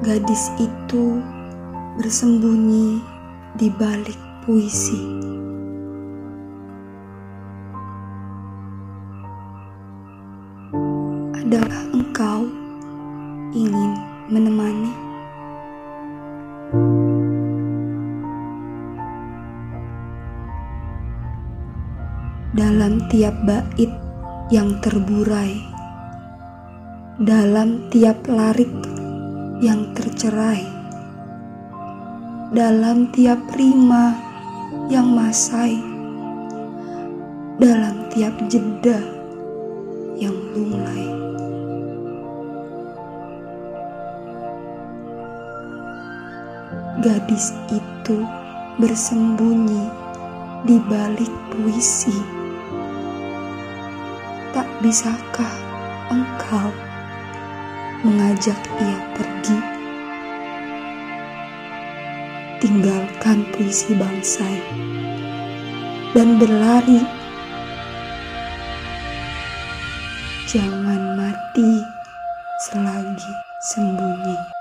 Gadis itu bersembunyi di balik puisi. Adakah engkau ingin menemani? Dalam tiap bait yang terburai, dalam tiap larik yang tercerai, dalam tiap rima yang masai, dalam tiap jeda yang lunglai. Gadis itu bersembunyi di balik puisi. Tak bisakah engkau mengajak ia Tinggalkan puisi bangsai dan berlari. Jangan mati selagi sembunyi.